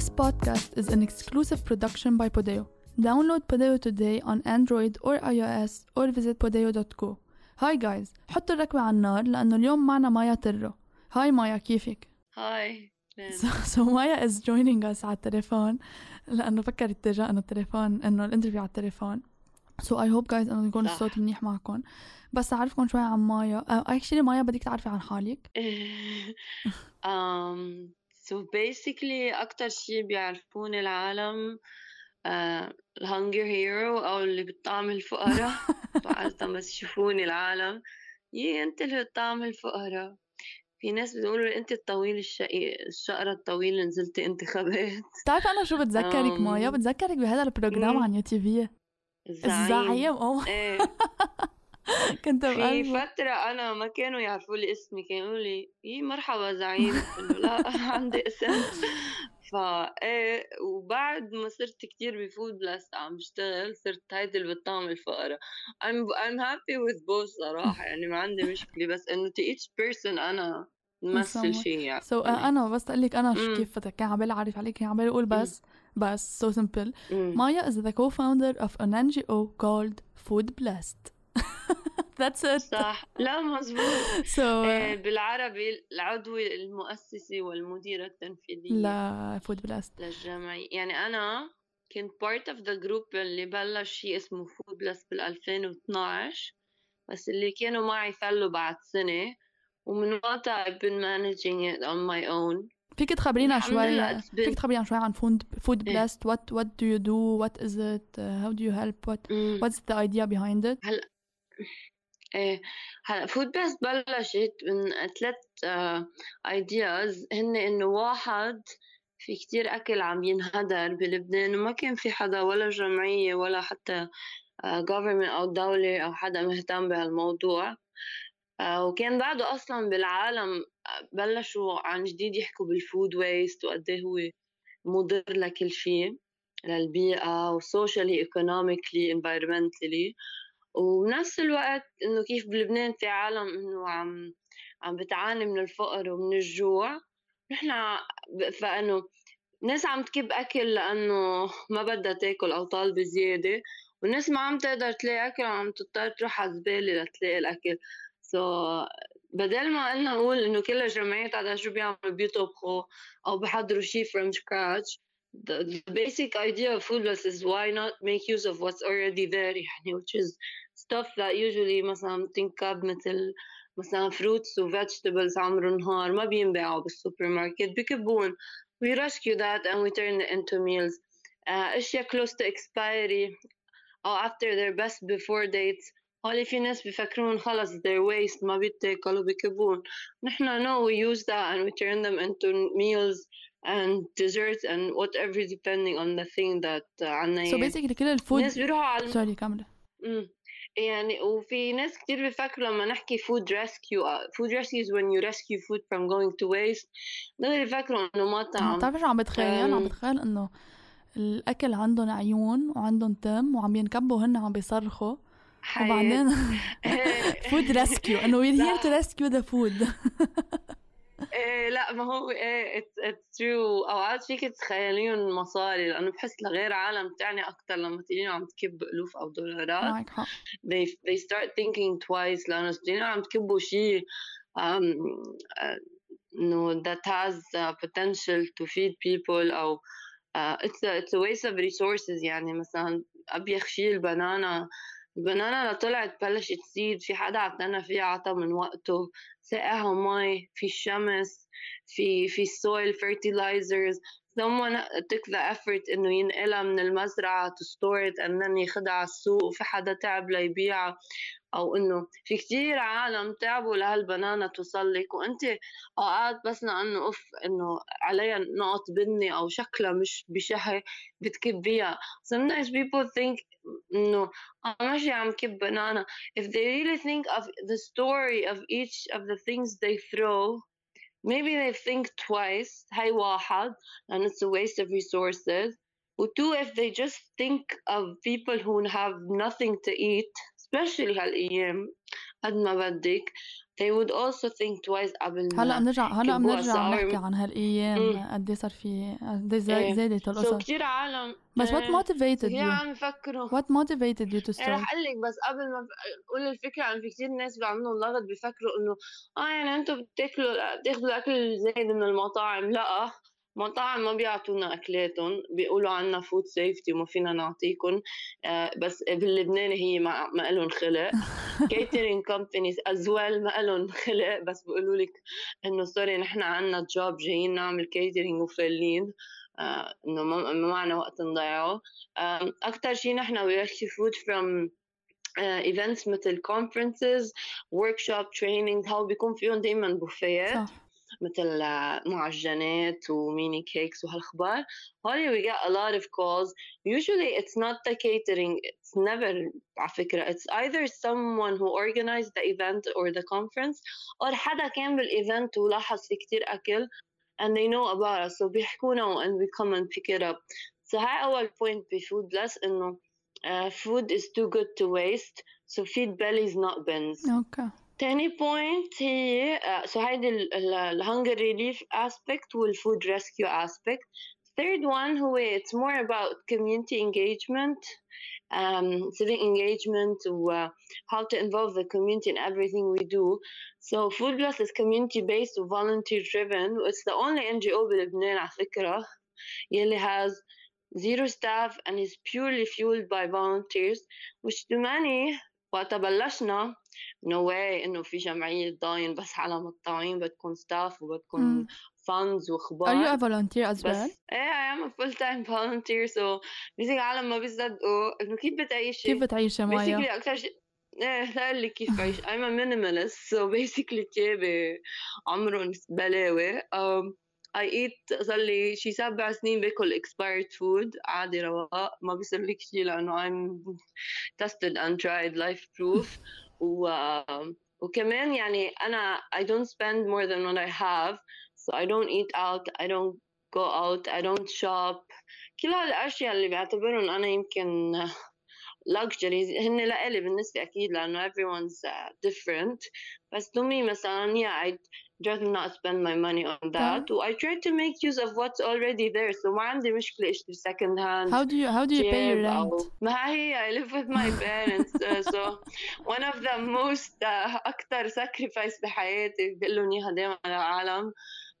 This podcast is an exclusive production by Podeo. Download Podeo today on Android or iOS or visit podeo.co. Hi guys, حطوا الركوة على النار لأنه اليوم معنا مايا ترو. Hi مايا كيفك؟ Hi So, so Maya is joining us على التليفون لأنه فكرت تجا إنه التليفون إنه ال interview على التليفون. So I hope guys إنه يكون. الصوت منيح معكم. بس أعرفكم شوي عن مايا. Uh, actually مايا بدك تعرفي عن حالك. um, so basically أكتر شي بيعرفوني العالم آه، ال hunger hero أو اللي بتطعم الفقراء. عادة بس يشوفوني العالم. يي أنت اللي بتطعم الفقراء. في ناس بيقولوا لي أنت الطويل الشقي الشقرة الطويل اللي نزلتي انتخابات بتعرفي أنا شو بتذكرك مايا؟ بتذكرك بهذا ال program. عن في. الزعيم. أوه. إيه. كنت في. فترة أنا ما كانوا يعرفوا لي اسمي كانوا يقولوا لي إيه مرحبا زعيم لا عندي اسم فا إيه وبعد ما صرت كتير ب Food Blessed عم بشتغل صرت هيدي اللي بتطعم الفقراء I'm I'm happy with both صراحة يعني ما عندي مشكلة بس إنه to each person أنا نمثل. شيء يعني So uh, أنا بس أقول لك أنا شو مم. كيف كان عبالي أعرف عليك كان عبالي أقول بس بس so simple. مم. Maya is the co-founder of an NGO called Food Blessed. That's it. صح. لا مزبوط So uh, بالعربي العضو المؤسسي والمديرة التنفيذية لا Food Blessed. للجمعية يعني أنا كنت part of the group اللي بلش شيء اسمه فودلس بال 2012 بس اللي كانوا معي فلوا بعد سنة ومن وقتها I've been managing it on my own. فيك تخبرينا شوي فيك تخبرينا شوي عن إيه. Blessed what what do you do? What is it? Uh, how do you help? What مم. what's the idea behind it? إيه. هلا Food Blessed بلشت من ثلاث ideas هن إنه واحد في كتير أكل عم ينهدر بلبنان وما كان في حدا ولا جمعية ولا حتى آه، government أو دولة أو حدا مهتم بهالموضوع. آه، وكان بعده أصلا بالعالم آه، بلشوا عن جديد يحكوا بال food waste وقد إيه هو مضر لكل شيء للبيئة و socially economically environmentally وبنفس الوقت إنه كيف بلبنان في عالم إنه عم عم بتعاني من الفقر ومن الجوع نحن فإنه ناس عم تكب أكل لأنه ما بدها تاكل أو طالبة زيادة والناس ما عم تقدر تلاقي أكل عم تضطر تروح على الزبالة لتلاقي الأكل. so so, بدل ما قلنا نقول إنه كل الجمعيات على شو بيعملوا بيطبخوا أو بحضروا شيء from scratch the, the basic idea of foodless is why not make use of what's already there يعني which is stuff that usually مثلا بتنكب مثل مثلا fruits و vegetables عمر نهار ما بينباعوا بالسوبر ماركت بكبون we rescue that and we turn it into meals uh, اشياء close to expiry او after their best before dates هولي في ناس بفكرون خلص their waste ما بيتاكلوا بكبون نحن no we use that and we turn them into meals And desserts and whatever depending on the thing that uh, عنا so basically كل ال food mess بيروحوا على سوري مم. يعني وفي ناس كتير بيفكروا لما نحكي food rescue uh, food rescue is when you rescue food from going to waste دغري بيفكروا إنه مطعم بتعرفي شو عم بتخيل عم أم. بتخيل إنه الأكل عندهم عيون وعندهم تم وعم ينكبوا هن عم بيصرخوا. وبعدين. food rescue انه we're here to rescue the food إيه لا ما هو إيه it's true. أوقات فيك تتخيليهم مصاري لأنه بحس لغير عالم تعني أكثر لما تلاقيهم عم تكب ألوف أو دولارات. معك حق. They they start thinking twice لأنه تلاقيهم عم تكبوا شيء um, uh, إنه that has uh, potential to feed people أو uh, it's a it's a waste of resources. يعني مثلا أبيخ شيء ال banana البنانا لو طلعت بلشت تزيد في حدا اعتنى فيها عطى من وقته. سقاها مي في الشمس في في soil fertilizers. Someone took the effort إنه ينقلها من المزرعة to store it and then ياخدها على السوق وفي حدا تعب ليبيعها. أو إنه في كتير عالم تعبوا لهالبنانة توصل لك. وأنت اوقات بس لأنه اف إنه عليها نقط بني أو شكلها مش بشهي بتكبيها. Sometimes people think إنه أنا ماشي عم كب بنانا if they really think of the story of each of the things they throw maybe they think twice هاي واحد and it's a waste of resources و two if they just think of people who have nothing to eat especially هالأيام قد ما بدك they would also think twice. قبل هلا بنرجع هلا بنرجع نحكي عن هالأيام قد إيه صار في قد إيه زادت القصص. كثير عالم. بس what motivated you؟ عم يفكروا. What motivated you to start؟ رح أقول لك بس قبل ما أقول الفكرة عن في كثير ناس بيعملوا لغط بيفكروا إنه آه يعني أنتم بتاكلوا بتاخذوا الاكل الزايد من المطاعم. لأ. مطاعم ما بيعطونا أكلاتهم بيقولوا عنا food safety وما فينا نعطيكم آه بس باللبناني هي ما ما لهم خلق. catering companies as well ما لهم خلق بس بيقولوا لك إنه سوري نحن عنا job جايين نعمل catering وفالين آه إنه ما معنا وقت نضيعه. آه أكثر شيء نحن actually food from events مثل conferences workshop training هاو بيكون فيهم دائما بوفيات صح. مثل معجنات و mini cakes وهالخبار هولي we get a lot of calls usually it's not the catering it's never على فكرة it's either someone who organized the event or the conference or حدا كان بال event ولاحظ في كتير أكل and they know about us so بيحكونا and we come and pick it up so هاي أول point ب FoodBlessed إنه uh, food is too good to waste so feed bellies not bins okay تاني بوينت هي سو هيدي الهنجر ريليف aspect والفود rescue aspect third one هو it's more about community engagement um, civic engagement و how to involve the community in everything we do so Food Plus is community based و volunteer driven it's the only NGO بلبنان على فكرة يلي has zero staff and is purely fueled by volunteers which to many وقت بلشنا نو واي إنه في جمعية ضاين بس على الطعيم بدكم ستاف وبدكم فاندز وأخبار. Are you a volunteer as well? إيه I am a full time volunteer so بيزيك العالم ما بيصدقوا. إنه كيف بتعيشي؟ كيف بتعيشي مايا؟ basically أكثر شيء إيه لا لي كيف بعيش. I'm a minimalist so basically تيابي عمرهم بلاوي. Um, I eat صار لي شي سبع سنين باكل expired food عادي رواق ما بيصير لي شيء لأنه I'm tested and tried life proof و وكمان يعني أنا I don't spend more than what I have so I don't eat out I don't go out I don't shop كل هالأشياء اللي بعتبرهم أنا يمكن luxuries هن لإلي بالنسبة أكيد لأنه everyone's uh, different بس to me مثلا yeah I just not spend my money on that so I try to make use of what's already there so ما عندي مشكلة اشتري second hand how do you how do you pay your rent ما هي I live with my parents uh, so one of the most uh, أكتر sacrifice بحياتي بقول لهم إياها دايما العالم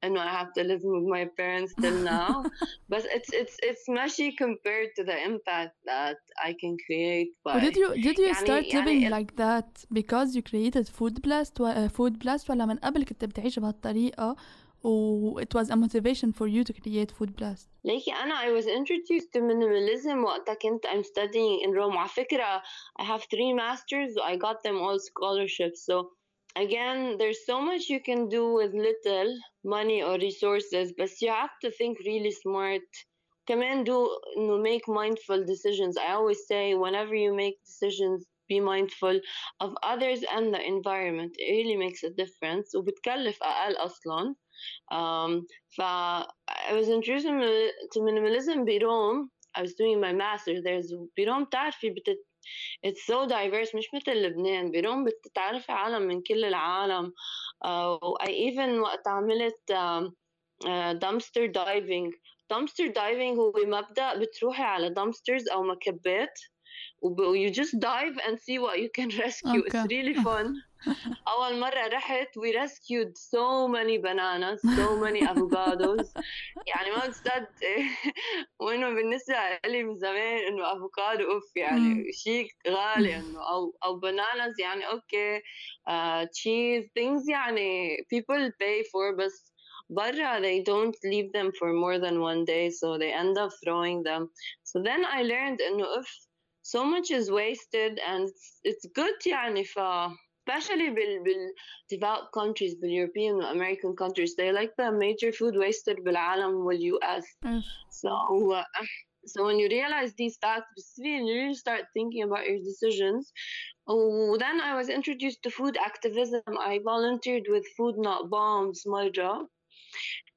انه I have to live with my parents till now but it's it's it's ماشي compared to the impact that I can create by did you did you يعني start living يعني like that because you created food blast uh, food blast ولا من قبل كنت بتعيش بهالطريقة و it was a motivation for you to create food blast ليكي أنا I was introduced to minimalism وقتها كنت I'm studying in Rome على فكرة I have three masters I got them all scholarships so again there's so much you can do with little money or resources but you have to think really smart كمان do you make mindful decisions I always say whenever you make decisions be mindful of others and the environment it really makes a difference وبتكلف أقل أصلا um, ف I was introduced to minimalism بروم I was doing my master there's بروم تعرفي بتت it's so diverse مش مثل لبنان. بروم بتتعرفي عالم من كل العالم. uh, I even وقت عملت dumpster diving. dumpster diving هو مبدأ بتروحي على dumpsters أو مكبات. you just dive and see what you can rescue okay. it's really fun أول مرة رحت we rescued so many bananas so many avocados يعني ما بتصدقي وإنه بالنسبة لي من زمان إنه أفوكادو أوف يعني شيء غالي إنه أو أو bananas يعني أوكي uh, cheese things يعني people pay for بس برا they don't leave them for more than one day so they end up throwing them so then I learned إنه if so much is wasted and it's, it's good يعني ف especially بال, بال developed countries بال European and American countries they like the major food wasted بالعالم وال US mm. so uh, so when you realize these facts you really start thinking about your decisions oh, then I was introduced to food activism I volunteered with Food Not Bombs job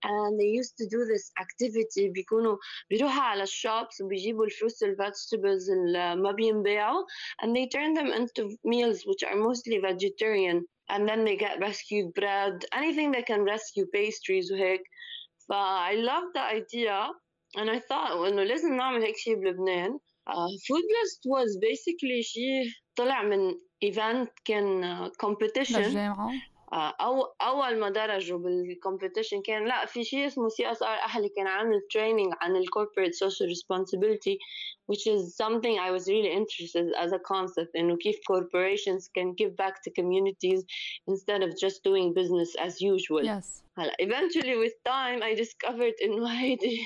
and they used to do this activity بيكونوا بيروحوا على الشوبس وبيجيبوا الفروتس والvegetables اللي ما بينباعوا and they turn them into meals which are mostly vegetarian and then they get rescued bread anything that can rescue pastries وهيك ف I love the idea and I thought انه لازم نعمل هيك شيء بلبنان uh, Food Blast was basically شيء طلع من event كان uh, آه، أو أول ما درجوا بال competition كان لا في شيء اسمه CSR أهلي كان عامل training عن ال corporate social responsibility which is something I was really interested as a concept إنه كيف corporations can give back to communities instead of just doing business as usual. Yes. هلا eventually with time I discovered إنه هيدي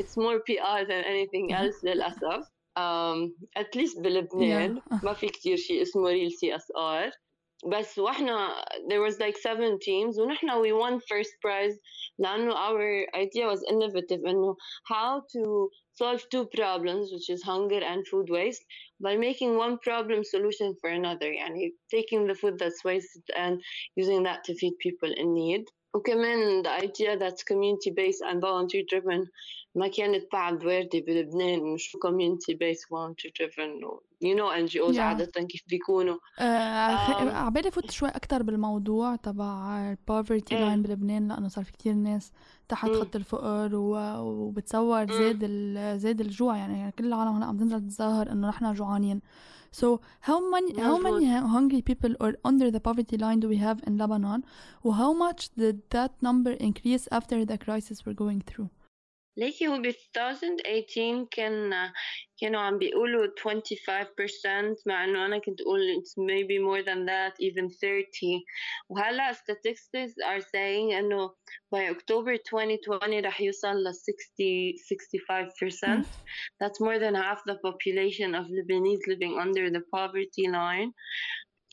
it's more PR than anything else للأسف. Um, at least بلبنان Yeah. ما في كتير شيء اسمه real CSR. بس واحنا there was like seven teams ونحن we won first prize لأنه our idea was innovative إنه how to solve two problems which is hunger and food waste by making one problem solution for another يعني taking the food that's wasted and using that to feed people in need وكمان the idea that's community based and volunteer driven ما كانت بعد واردة بلبنان شو community based volunteer driven you know NGOs Yeah. عادة كيف بيكونوا آه خ- آم. عبالي فوت شوي أكتر بالموضوع تبع إيه. line بلبنان لأنه صار في كتير ناس تحت. خط الفقر و- وبتصور زاد ال- زاد الجوع يعني كل العالم هلا عم تنزل تتظاهر إنه نحن جوعانين So how many how many hungry people or under the poverty line do we have in Lebanon? Well, how much did that number increase after the crisis we're going through? ليكي هو ب 2018 كان كانوا عم بيقولوا 25% مع انه انا كنت اقول it's maybe more than that even 30 وهلا statistics are saying انه by October 2020 رح يوصل ل 60 65% that's more than half the population of Lebanese living under the poverty line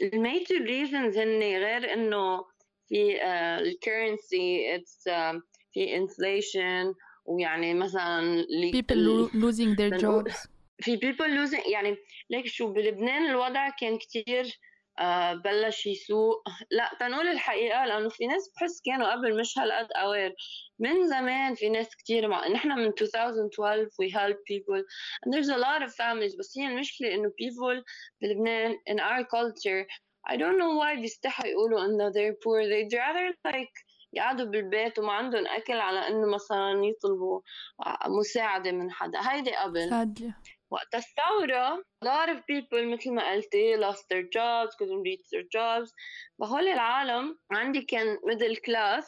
the major reasons هن غير انه في uh, الكرنسي it's um, في inflation ويعني مثلا People lo- losing their jobs. في people losing يعني ليك شو بلبنان الوضع كان كتير آه بلش يسوء. لا تنقول الحقيقة لأنه في ناس بحس كانوا قبل مش هالقد أوير من زمان في ناس كتير مع نحن من 2012 we help people. And there's a lot of families بس هي المشكلة إنه people بلبنان in our culture I don't know why بيستحوا يقولوا إنه they're poor. They'd rather like يقعدوا بالبيت وما عندهم أكل على إنه مثلا يطلبوا آه، مساعدة من حدا. هيدي قبل. Sadly. وقت الثورة a lot of people مثل ما قلتي lost their jobs couldn't reach their jobs. فهول العالم عندي كان middle class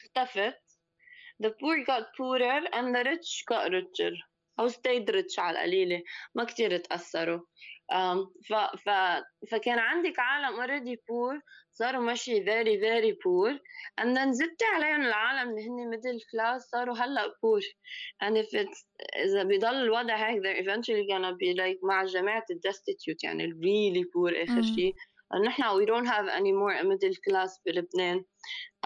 اختفت. The poor got poorer and the rich got richer. أو stayed rich على القليلة. ما كتير تأثروا. ف, ف, فكان عندك عالم already poor صاروا ماشي very very poor. and then زدتي عليهم العالم اللي هن middle class صاروا هلأ poor. And if it's إذا بيضل الوضع هيك they're eventually gonna be like مع جماعة ال destitute يعني ال really poor آخر مم. شيء نحن we don't have any more a middle class بلبنان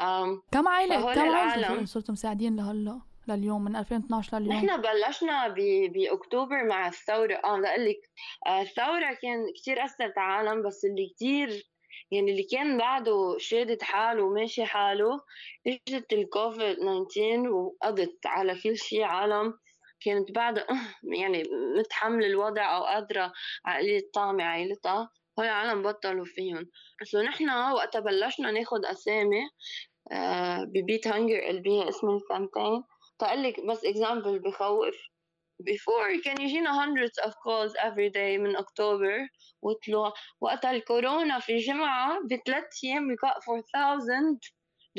um, كم عائلة كم عائلة صرتوا مساعدين لهلأ؟ لليوم من 2012 لليوم. نحن بلشنا بأكتوبر مع الثورة. آه لأقول لك آه، الثورة كان كثير أثرت على العالم بس اللي كثير يعني اللي كان بعده شادد حاله وماشي حاله إجت الكوفيد 19 وقضت على كل شيء عالم. كانت بعد يعني متحمل الوضع أو قادرة على قليل طعمة عائلتها. هول العالم بطلوا فيهم. سو نحن وقتها بلشنا ناخد أسامي آه، ببيت هانجر اللي بيها اسم الكامبين تقول لك بس اكزامبل بخوف before كان يجينا hundreds of calls every day من اكتوبر وطلوع وقت الكورونا في جمعة بثلاث ايام we got 4000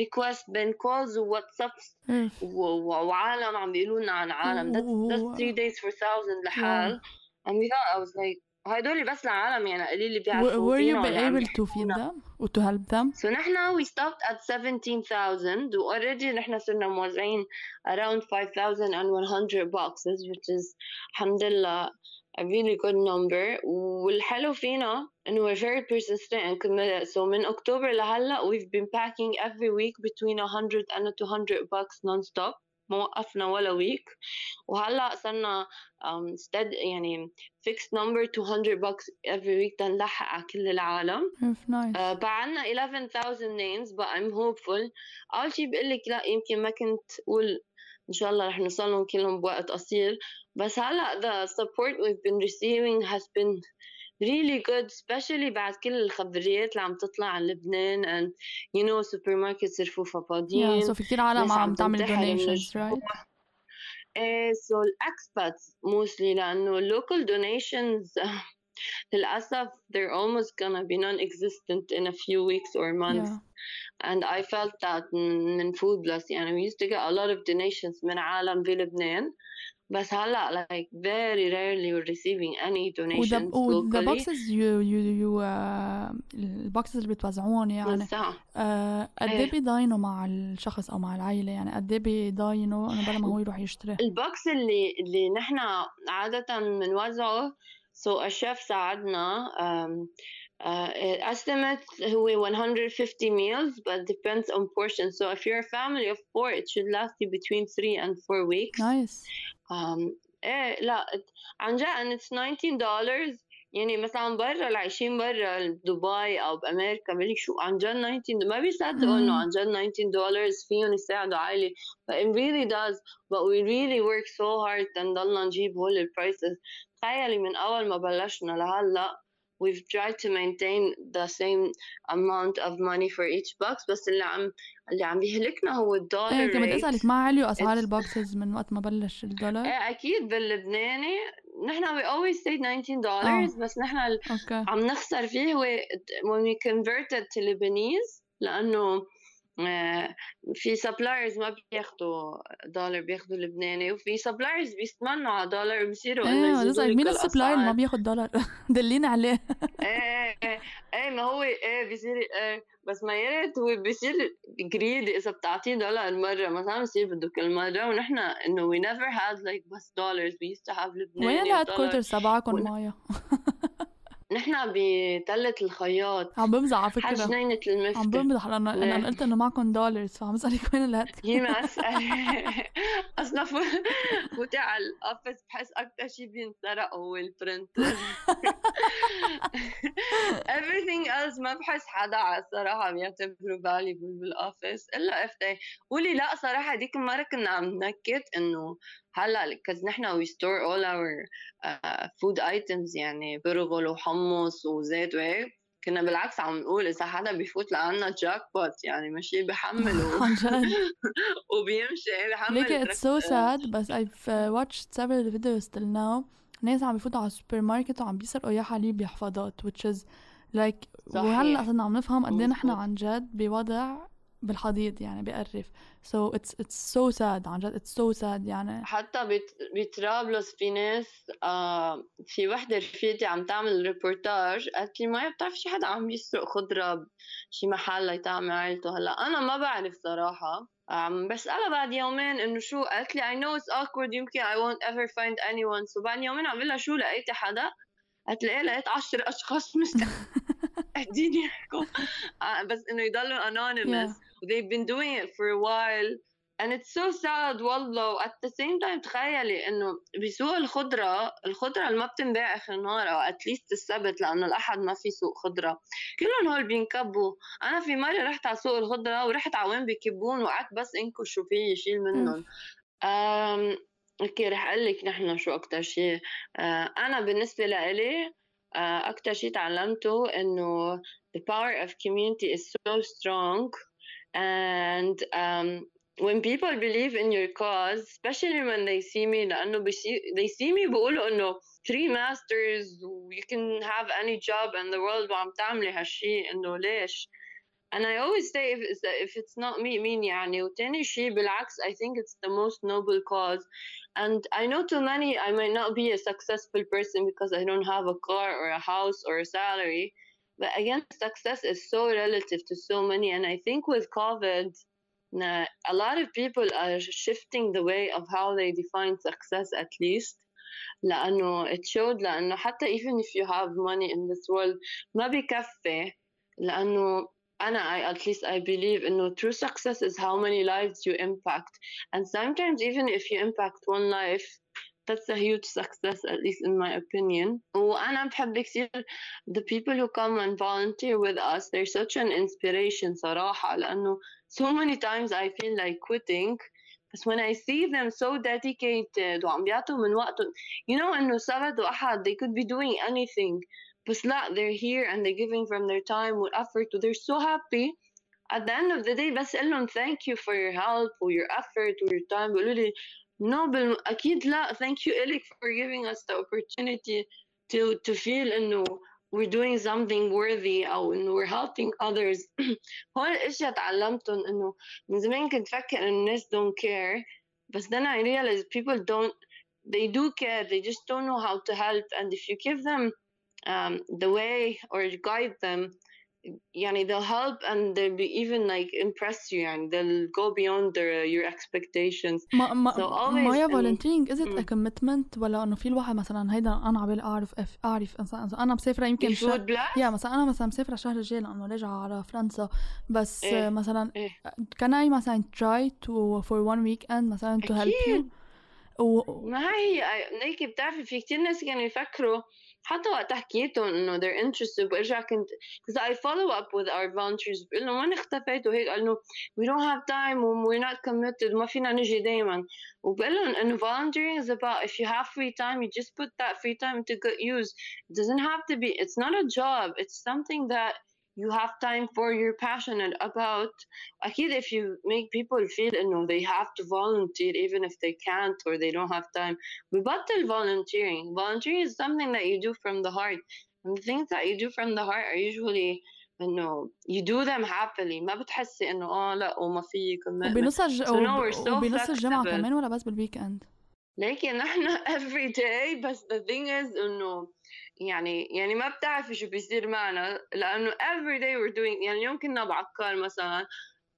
request بين calls وواتساب إف. و- و- وعالم عم بيقولوا لنا عن عالم that's, that's three days for thousand لحال and we thought I was like هدول بس العالم يعني قليل اللي بيعرفوا were you عم able to feed them or to help them? So نحن we stopped at 17,000 و already نحن صرنا موزعين around 5,100 boxes which is الحمد لله a really good number والحلو فينا انه we're very persistent and committed so من اكتوبر لهلا we've been packing every week between 100 and 200 bucks non-stop ما وقفنا ولا ويك وهلا صرنا um, stead يعني fixed number 200 bucks every week تنلحق على كل العالم If nice. آه، بعنا 11,000 names but I'm hopeful أول شي بقول لك لا يمكن ما كنت أقول إن شاء الله رح نوصلهم كلهم بوقت قصير بس هلا the support we've been receiving has been really good especially بعد كل الخبريات اللي عم تطلع عن لبنان and you know supermarkets رفوفها فاضيين yeah, so في كثير عالم عم تعمل donations right ايه so expats mostly لأنه local donations للأسف they're almost gonna be non-existent in a few weeks or months yeah. and I felt that من food plus يعني we used to get a lot of donations من عالم في لبنان بس هلا like very rarely we're receiving any donations و the boxes you you you uh, ال boxes اللي بتوزعوهم يعني uh, قد إيه بيضاينوا مع الشخص أو مع العائله يعني قد إيه بيضاينوا انه بلا ما هو يروح يشتري ال box اللي اللي نحن عاده بنوزعه so الشيف ساعدنا um, uh, estimate هو 150 meals but depends on portion so if you're a family of four it should last you between three and four weeks nice um, ايه لا عن جد and it's 19 dollars يعني مثلا برا اللي عايشين برا دبي او بامريكا بيقول شو عن جد 19 ما بيصدقوا انه عن جد 19 دولار فيهم يساعدوا عائله but it really does but we really work so hard تنضلنا نجيب هول البرايسز تخيلي من اول ما بلشنا لهلا we've tried to maintain the same amount of money for each box بس اللي عم اللي عم بيهلكنا هو الدولار ايه كنت بدي اسالك ما عليوا اسعار البوكسز من وقت ما بلش الدولار؟ ايه اكيد باللبناني نحن we always say 19 dollars بس نحن عم نخسر فيه هو when we converted to Lebanese لانه آه، في suppliers ما بياخذوا دولار بياخذوا لبناني وفي suppliers بيستمنوا على دولار بيصيروا إنه إيه مين ال supplier ما بياخذ دولار دلينا عليه. إيه إيه إيه ما هو إيه بيصير إيه بس ما يا ريت هو بيصير greedy إذا بتعطيه دولار مرة. مثلا بصير بده كل مرة ونحن إنه we never had like بس dollars. We used to have لبناني وين ال headquarter تبعكم مايا؟ نحن بتلة الخياط عم بمزح على فكرة. حد جنينة المفتي عم بمزح لأنه أنا قلت إنه معكم dollars فعم اسألك وين ال head هي ما أسأل. أصلا فوتي على ال office بحس أكثر شيء بينسرق هو ال printer everything else ما بحس حدا على الصراحة بيعتبره valuable بال office إلا إفتي قولي لا صراحة هذيك المرة كنا عم نكت إنه هلا 'cause نحن we store all our uh, food items يعني برغل وحمص وزيت وهيك. كنا بالعكس عم نقول إذا حدا بيفوت لعنا jackpot يعني ماشي بحمل عن جد. وبيمشي بحمل ليك it's so sad بس I've uh, watched several videos till now. ناس عم بيفوتوا على السوبر ماركت وعم بيسرقوا يا حليب يا حفاضات which is like وهلأ صرنا عم نفهم قد إيه نحن عن جد بوضع بالحضيض يعني بقرف. So it's it's so sad عن جد. It's so sad يعني. حتى بطرابلس في ناس آه في وحدة رفيقتي عم تعمل ريبورتاج قالت لي ما بتعرف شي حدا عم يسرق؟ خضره بشي محل ليطعم عائلته هلا أنا ما بعرف صراحة. عم بسألها بعد يومين إنه شو؟ قالت لي I know it's awkward. يمكن I won't ever find anyone. So بعد يومين عم بقول لها شو لقيتي حدا؟ قالت لي إيه لقيت 10 أشخاص قاعدين يحكوا. آه، بس إنه يضلوا anonymous. Yeah. They've been doing it for a while. And it's so sad والله. At the same time تخيلي إنه بسوق الخضرة الخضرة اللي ما بتنباع آخر النهار أو اتليست السبت لأنه الأحد ما في سوق خضرة. كلهم هول بينكبوا. أنا في مرة رحت على سوق الخضرة ورحت على وين بيكبون وقعدت بس انكش شو في يشيل منهم أوكي رح أقول لك نحن شو أكثر شيء. أه أنا بالنسبة لإلي أه أكثر شيء تعلمته إنه the power of community is so strong. and um, when people believe in your cause especially when they see me لأنه they see me بيقولوا إنه three masters you can have any job in the world وعم تعملي هالشيء إنه ليش and I always say if it's, if it's not me مين يعني وتاني شيء بالعكس I think it's the most noble cause and I know too many I might not be a successful person because I don't have a car or a house or a salary but again, success is so relative to so many. And I think with COVID, a lot of people are shifting the way of how they define success at least. لأنه it showed لأنه حتى even if you have money in this world ما بكفي لأنه أنا I, at least I believe إنه true success is how many lives you impact and sometimes even if you impact one life that's a huge success at least in my opinion وأنا بحب كثير the people who come and volunteer with us they're such an inspiration صراحة لأنه so many times I feel like quitting بس when I see them so dedicated وعم بيعطوا من وقتهم you know إنه سبت وأحد they could be doing anything بس لا they're here and they're giving from their time and effort and they're so happy at the end of the day بس اقول لهم thank you for your help or your effort or your time بيقولوا لي no اكيد لا thank you إلك for giving us the opportunity to to feel انه we're doing something worthy او انه we're helping others هول الاشياء تعلمتهم انه من زمان كنت فكر انه الناس don't care بس then I realized people don't they do care they just don't know how to help and if you give them um, the way or guide them يعني they'll help and they'll be even like impress you يعني they'll go beyond their, your expectations. ما ما so always ما يا volunteering is it a commitment ولا إنه في الواحد مثلا هيدا أنا عبالي أعرف أعرف أنا مسافرة يمكن شهر يا مثلا أنا مثلا مسافرة الشهر الجاي لأنه راجعة على فرنسا. بس إيه؟ مثلا إيه؟ can I مثلا try to for one weekend مثلا to help you? و... ما هي هيك بتعرفي في كتير ناس كانوا يفكروا حتى وقت حكيتهم انه they're interested برجع كنت because I follow up with our volunteers بقول لهم وين اختفيتوا هيك قالوا we don't have time and we're not committed ما فينا نجي دايما وبقول لهم انه volunteering is about if you have free time you just put that free time to good use it doesn't have to be it's not a job it's something that you have time for you're passionate about أكيد if you make people feel إنه they have to volunteer even if they can't or they don't have time ببطل volunteering volunteering is something that you do from the heart and the things that you do from the heart are usually انه you do them happily ما بتحسي انه اه لا وما في كمان وبنص الج... so no, so وبنص الجمعة كمان ولا بس بالويك اند؟ لكن نحن every day بس the thing is انه يعني يعني ما بتعرفي شو بيصير معنا لأنه every day we're doing يعني اليوم كنا بعكار مثلا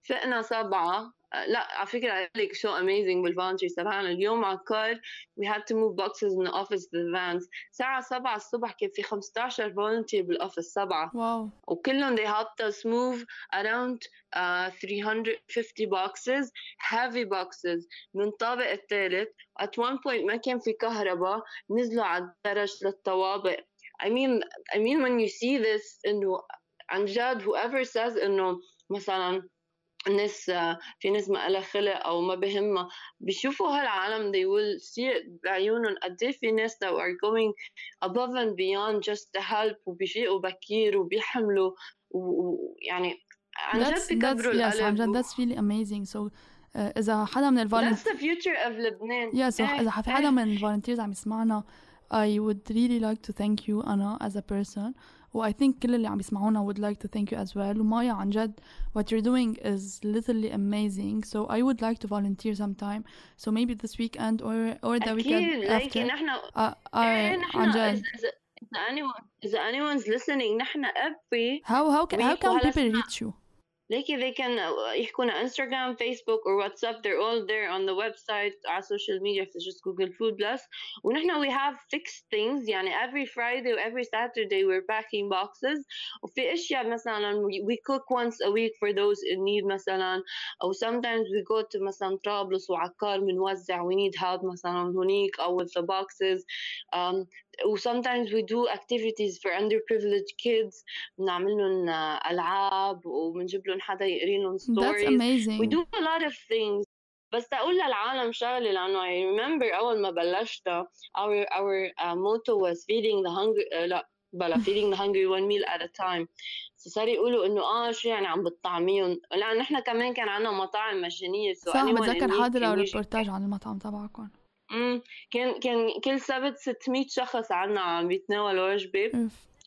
فقنا سبعة لا على فكرة لك شو amazing بال volunteers تبعنا اليوم عكار we had to move boxes من the office to the vans الساعة سبعة الصبح كان في 15 volunteer بالأوفيس سبعة. واو. وكلهم they helped us move around uh, 350 boxes heavy boxes. من الطابق الثالث at one point ما كان في كهرباء نزلوا على الدرج للطوابق. I mean I mean when you see this إنه عن جد whoever says إنه مثلا الناس في ناس ما لها خلق أو ما بهمها بيشوفوا هالعالم they will see it بعيونهم قد إيه في ناس that are going above and beyond just to help وبيفيقوا بكير وبيحملوا ويعني عن جد بكبروا القلب yes, عن جد that's really amazing. So uh, إذا حدا من ال volunteers That's the future of لبنان yes so إذا في حدا من ال volunteers عم يسمعنا I would really like to thank you أنا as a person و I think كل اللي عم يسمعونا would like to thank you as well ومايا عن جد what you're doing is literally amazing so I would like to volunteer sometime so maybe this weekend or or the weekend after نحن uh, uh, عن جد إذا anyone إذا anyone's listening نحن every how how can how can people reach you Like they can يحكونا Instagram, Facebook or WhatsApp. They're all there on the website على social media if just Google Food Plus. ونحن we have fixed things يعني every Friday or every Saturday we're packing boxes وفي أشياء مثلا we cook once a week for those in need مثلا أو sometimes we go to مثلا طرابلس وعكار بنوزع we need help مثلا هنيك أو with the boxes um, sometimes we do activities for underprivileged kids. بنعمل لهم ألعاب وبنجيب لهم حدا يقري لهم stories. That's amazing. we do a lot of things. بس تقول للعالم شغله لأنه I remember أول ما بلشتها our our uh, motto was feeding the hungry uh, لا بلا feeding the hungry one meal at a time. صار يقولوا إنه آه شو يعني عم بتطعميهم؟ لأن نحن كمان كان عندنا مطاعم مجانية. صح بتذكر حاضر ريبورتاج عن المطعم تبعكم. امم كان كان كل سبت 600 شخص عنا عم بيتناولوا وجبه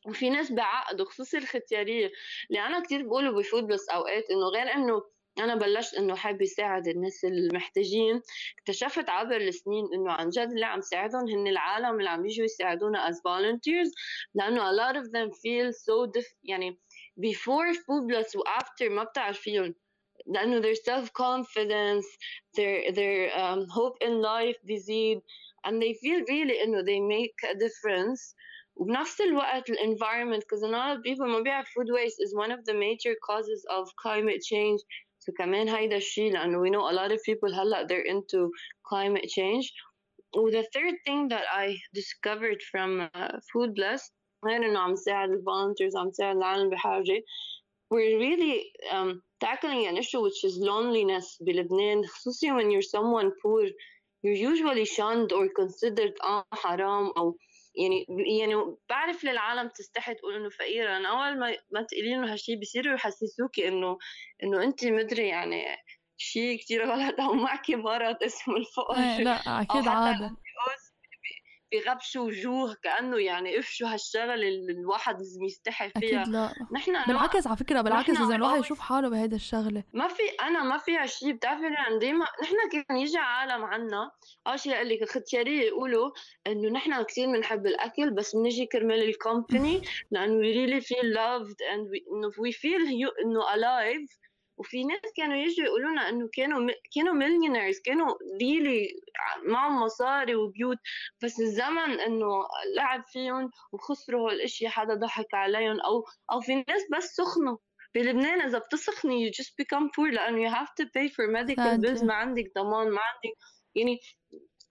وفي ناس بعقدوا خصوصي الختيارية. اللي أنا كثير بقوله بفوت بس أوقات إنه غير إنه أنا بلشت إنه حابة اساعد الناس المحتاجين. اكتشفت عبر السنين إنه عن جد اللي عم ساعدهم هن العالم اللي عم يجوا يساعدونا as volunteers. لأنه a lot of them feel so diff يعني before food plus و after ما بتعرفيهم لانه their self confidence their their um, hope in life بيزيد and they feel really انه they make a difference وبنفس الوقت environment because a lot of people ما بيعرف food waste is one of the major causes of climate change so كمان هيدا الشيء لأنه we know a lot of people هلا they're into climate change و the third thing that I discovered from uh, Food Bless غير إنه عم ساعد الفولنتيرز عم ساعد العالم بحاجة we're really um, tackling an issue which is loneliness بلبنان خصوصي when you're someone poor. You're usually shunned or considered آه حرام أو يعني يعني بعرف للعالم تستحي تقول إنه فقيرة. أنا أول ما ما تقولي لهم هالشيء بصيروا يحسسوكي إنه إنه أنت مدري يعني شيء كثير غلط أو معك مرض اسمه الفقر إيه، لا أكيد عادة. بغبشوا وجوه كأنه يعني اف شو هالشغلة اللي الواحد لازم يستحي فيها. أكيد لا. نحن بالعكس على فكرة بالعكس إذا الواحد يشوف حاله بهيدا الشغلة. ما في أنا ما فيها شيء بتعرفي يعني ديما نحن كان يجي عالم عنا؟ أول شيء يقول لك ختياريه يقولوا إنه نحن كثير بنحب الأكل بس بنجي كرمال الكومباني لأنه really feel loved and we, إنه we feel إنه alive. وفي ناس كانوا يجوا يقولوا لنا إنه كانوا كانوا مليونيرز كانوا ريلي معهم مصاري وبيوت بس الزمن إنه لعب فيهم وخسروا هالاشياء حدا ضحك عليهم أو أو في ناس بس سخنوا. بلبنان إذا بتسخني you just become poor لأنه you have to pay for medical bills ما عندك ضمان ما عندك يعني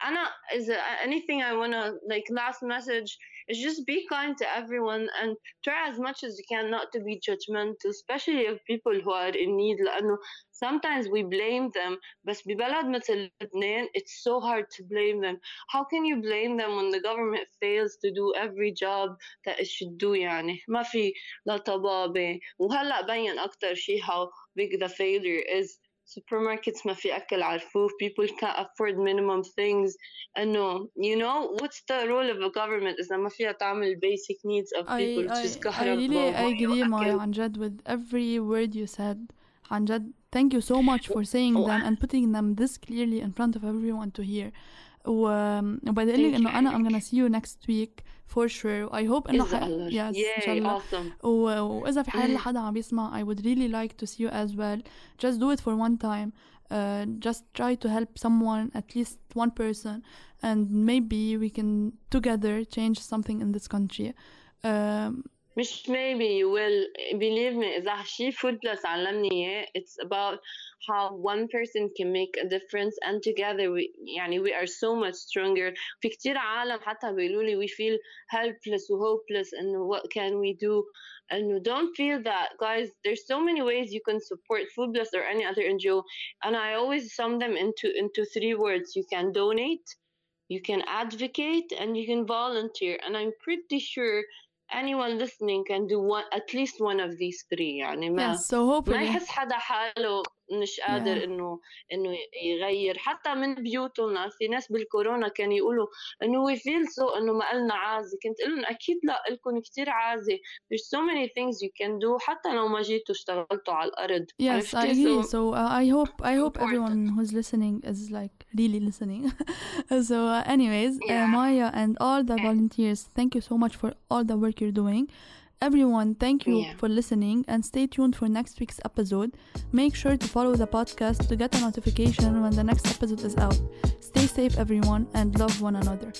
أنا إذا anything I wanna like last message is just be kind to everyone and try as much as you can not to be judgmental especially of people who are in need لأنه sometimes we blame them بس ببلد مثل لبنان it's so hard to blame them how can you blame them when the government fails to do every job that it should do يعني ما في لا طبابة وهلأ بين أكتر شيء how big the failure is supermarkets ما في أكل على الرفوف people can't afford minimum things إنه you know what's the role of a government إذا ما فيها تعمل basic needs of people I, I, I really I agree Maya عن جد with every word you said عن جد thank you so much for saying them and putting them this clearly in front of everyone to hear وبدي اقول لك انه انا I'm gonna see you next week for sure I hope انه ح... yes ان شاء الله awesome. و... واذا في حال حدا عم بيسمع I would really like to see you as well just do it for one time uh, just try to help someone at least one person and maybe we can together change something in this country um, مش maybe you will believe me إذا شي food plus علمني إياه it's about how one person can make a difference and together we يعني we are so much stronger في كتير عالم حتى بيقولوا لي we feel helpless و hopeless and what can we do and don't feel that guys there's so many ways you can support food plus or any other NGO and I always sum them into into three words you can donate you can advocate and you can volunteer and I'm pretty sure anyone listening can do one at least one of these three يعني ما yes, so hopefully. ما يحس حدا حاله مش قادر yeah. انه انه يغير حتى من بيوتهم في ناس بالكورونا كانوا يقولوا انه وي فيل سو انه ما قلنا عازي كنت أقول لهم أكيد لا لكم كثير عازي there's so many things you can do حتى لو ما جيتوا اشتغلتوا على الأرض yes I agree so, so uh, I hope I hope important. everyone who's listening is like really listening so uh, anyways uh, yeah. uh, Maya and all the volunteers thank you so much for all the work you're doing Everyone, thank you yeah. for listening and stay tuned for next week's episode. Make sure to follow the podcast to get a notification when the next episode is out. Stay safe, everyone, and love one another.